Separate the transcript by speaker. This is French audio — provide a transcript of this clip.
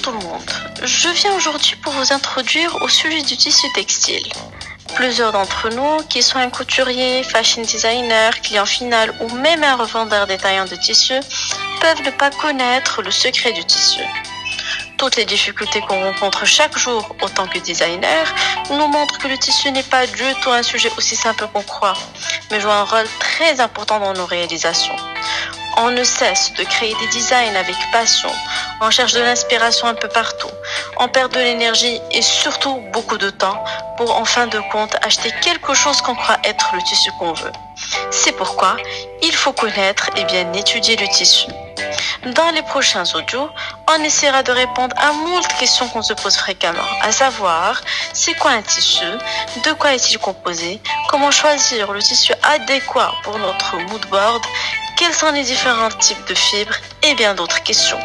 Speaker 1: tout le monde, je viens aujourd'hui pour vous introduire au sujet du tissu textile. Plusieurs d'entre nous, qui sont un couturier, fashion designer, client final ou même un revendeur détaillant de tissus, peuvent ne pas connaître le secret du tissu. Toutes les difficultés qu'on rencontre chaque jour autant que designer nous montrent que le tissu n'est pas du tout un sujet aussi simple qu'on croit, mais joue un rôle très important dans nos réalisations. On ne cesse de créer des designs avec passion. On cherche de l'inspiration un peu partout. On perd de l'énergie et surtout beaucoup de temps pour en fin de compte acheter quelque chose qu'on croit être le tissu qu'on veut. C'est pourquoi il faut connaître et bien étudier le tissu. Dans les prochains audios, on essaiera de répondre à moult questions qu'on se pose fréquemment, à savoir c'est quoi un tissu, de quoi est-il composé, comment choisir le tissu adéquat pour notre mood board, quels sont les différents types de fibres et bien d'autres questions.